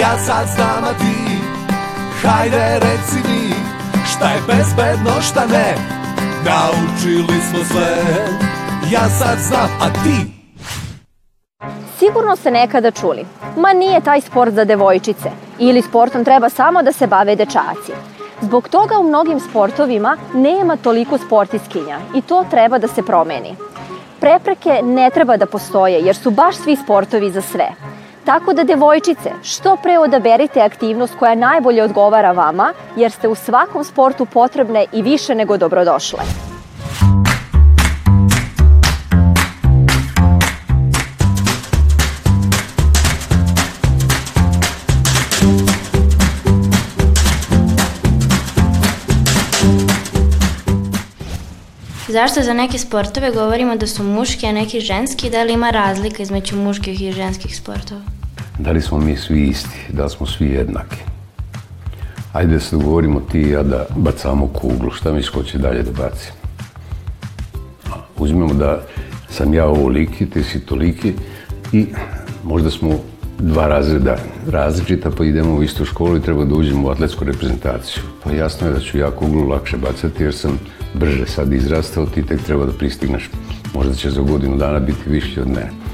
Ja sad znam, a ti Hajde reci mi Šta je bezbedno, šta ne Naučili smo sve Ja sad znam, a ti Sigurno ste nekada čuli, ma nije taj sport za devojčice ili sportom treba samo da se bave dečaci. Zbog toga u mnogim sportovima nema toliko sportiskinja i to treba da se promeni. Prepreke ne treba da postoje jer su baš svi sportovi za sve. Tako da devojčice, što pre odaberite aktivnost koja najbolje odgovara vama, jer ste u svakom sportu potrebne i više nego dobrodošle. Zašto za neke sportove govorimo da su muški, a neki ženski? Da li ima razlika između muških i ženskih sportova? Da li smo mi svi isti? Da smo svi jednaki? Ajde da se dogovorimo ti i ja da bacamo kuglu. Šta mi ko dalje da baci? Uzmemo da sam ja ovoliki, ti si toliki i možda smo dva razreda različita, pa idemo u istu školu i treba da uđemo u atletsku reprezentaciju. Pa jasno je da ću ja kuglu lakše bacati jer sam brže sad izrastao, ti tek treba da pristigneš. Možda će za godinu dana biti višlji od mene.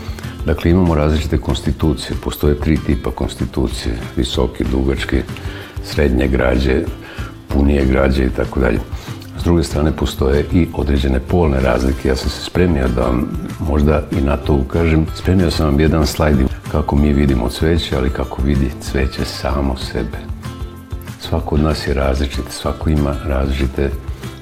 Dakle, imamo različite konstitucije. Postoje tri tipa konstitucije. Visoke, dugačke, srednje građe, punije građe i tako dalje. S druge strane, postoje i određene polne razlike. Ja sam se spremio da vam možda i na to ukažem. Spremio sam vam jedan slajd kako mi vidimo cveće, ali kako vidi cveće samo sebe. Svako od nas je različit, svako ima različite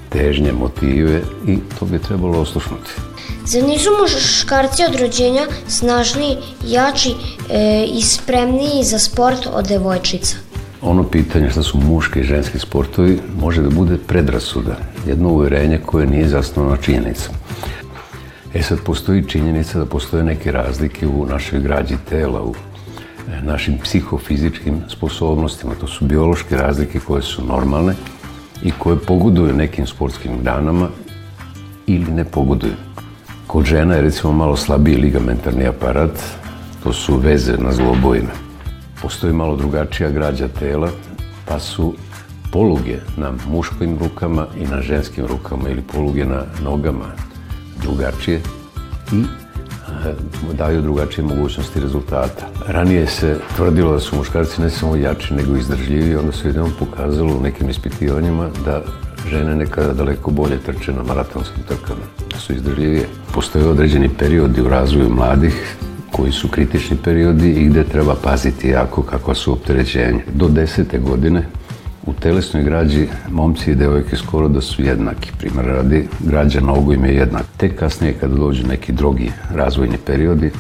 težnje, motive i to bi trebalo oslušnuti. Zar nisu muškarci od rođenja snažniji, jači e, i spremniji za sport od devojčica? Ono pitanje šta su muški i ženski sportovi može da bude predrasuda, jedno uverenje koje nije zasnovano činjenicom. E sad postoji činjenica da postoje neke razlike u našoj građi tela, u našim psihofizičkim sposobnostima. To su biološke razlike koje su normalne i koje pogoduju nekim sportskim granama ili ne pogoduju. Kod žena je recimo malo slabiji ligamentarni aparat, to su veze na zlobojima. Postoji malo drugačija građa tela, pa su poluge na muškim rukama i na ženskim rukama ili poluge na nogama drugačije i daju drugačije mogućnosti rezultata. Ranije se tvrdilo da su muškarci ne samo jači nego izdržljivi, onda se jednom pokazalo u nekim ispitivanjima da žene nekada daleko bolje trče na maratonskim trkama, su izdržljivije. Postoje određeni periodi u razvoju mladih koji su kritični periodi i gde treba paziti jako kakva su opterećenja. Do desete godine u telesnoj građi momci i devojke skoro da su jednaki. Primjer radi, građa nogu im je jednak. Tek kasnije kada dođu neki drugi razvojni periodi,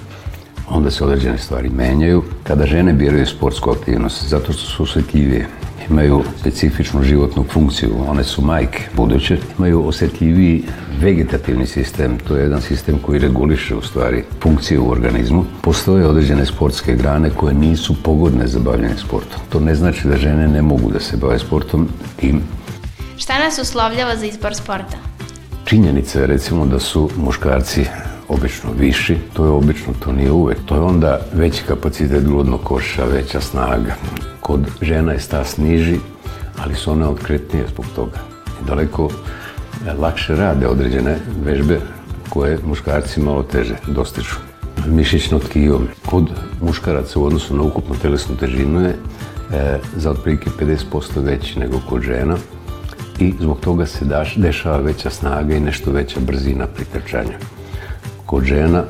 onda se određene stvari menjaju. Kada žene biraju sportsku aktivnost, zato što su osjetljivije, imaju specifičnu životnu funkciju, one su majke buduće, imaju osjetljiviji vegetativni sistem, to je jedan sistem koji reguliše u stvari funkcije u organizmu. Postoje određene sportske grane koje nisu pogodne za bavljanje sportom. To ne znači da žene ne mogu da se bave sportom tim. Šta nas uslovljava za izbor sporta? Činjenica je recimo da su muškarci obično viši, to je obično, to nije uvek. To je onda veći kapacitet grudnog koša, veća snaga. Kod žena je stas niži, ali su one otkretnije zbog toga. I daleko e, lakše rade određene vežbe koje muškarci malo teže dostiču. Mišićno tkivo kod muškaraca u odnosu na ukupnu telesnu težinu je e, za otprilike 50% veći nego kod žena i zbog toga se daš, dešava veća snaga i nešto veća brzina pri trčanju. Kod žena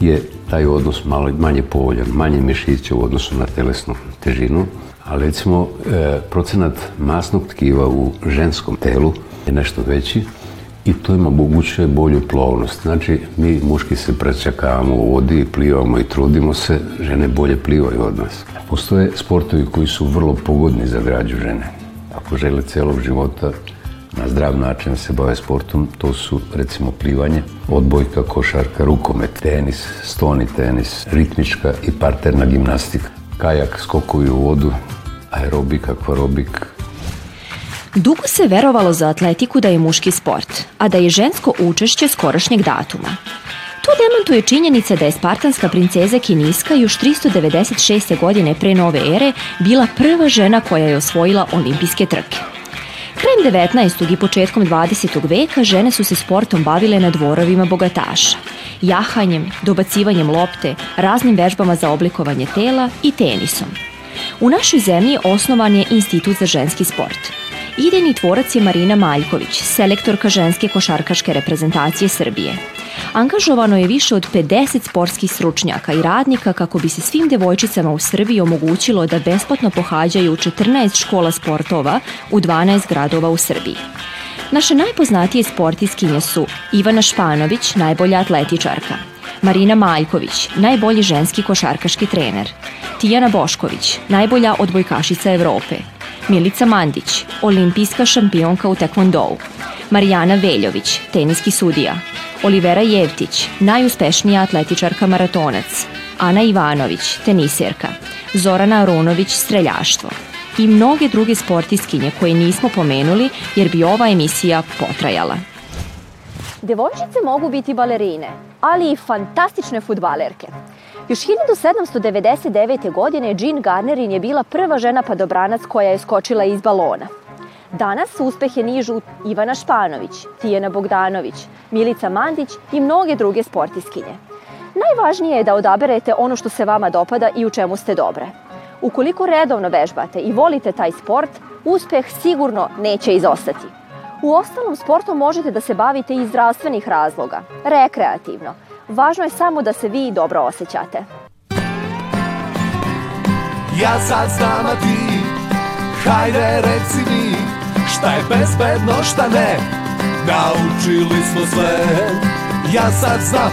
je taj odnos malo manje povoljan, manje mišića u odnosu na telesnu težinu, ali recimo e, procenat masnog tkiva u ženskom telu je nešto veći i to ima omogućuje bolju plovnost. Znači, mi muški se prečakavamo u vodi, plivamo i trudimo se, žene bolje plivaju od nas. Postoje sportovi koji su vrlo pogodni za građu žene. Ako žele celog života na zdrav način se bave sportom, to su recimo plivanje, odbojka, košarka, rukomet, tenis, stoni tenis, ritmička i parterna gimnastika, kajak, skokovi u vodu, aerobik, akvarobik. Dugo se verovalo za atletiku da je muški sport, a da je žensko učešće skorašnjeg datuma. To demantuje činjenica da je spartanska princeza Kiniska još 396. godine pre nove ere bila prva žena koja je osvojila olimpijske trke. Krajem 19. i početkom 20. veka žene su se sportom bavile na dvorovima bogataša, jahanjem, dobacivanjem lopte, raznim vežbama za oblikovanje tela i tenisom. U našoj zemlji osnovan je Institut za ženski sport. Idejni tvorac je Marina Maljković, selektorka ženske košarkaške reprezentacije Srbije. Angažovano je više od 50 sportskih stručnjaka i radnika kako bi se svim devojčicama u Srbiji omogućilo da besplatno pohađaju 14 škola sportova u 12 gradova u Srbiji. Naše najpoznatije sportiskinje su Ivana Španović, najbolja atletičarka, Marina Maljković, najbolji ženski košarkaški trener, Tijana Bošković, najbolja odbojkašica Evrope, Milica Mandić, olimpijska šampionka u tekvondou, Marijana Veljović, teniski sudija, Olivera Jevtić, najuspešnija atletičarka maratonac, Ana Ivanović, tenisirka, Zorana Arunović, streljaštvo i mnoge druge sportiskinje koje nismo pomenuli jer bi ova emisija potrajala. Devojčice mogu biti balerine, ali i fantastične futbalerke. Još 1799. godine Jean Garnerin je bila prva žena padobranac koja je skočila iz balona. Danas uspehe nižu Ivana Španović, Tijena Bogdanović, Milica Mandić i mnoge druge sportiskinje. Najvažnije je da odaberete ono što se vama dopada i u čemu ste dobre. Ukoliko redovno vežbate i volite taj sport, uspeh sigurno neće izostati. U ostalom sportom možete da se bavite iz zdravstvenih razloga, rekreativno. Važno je samo da se vi dobro osjećate. Ja sad znam, a ti, hajde reci mi, šta je bezbedno, šta ne, naučili smo sve. Ja sad znam,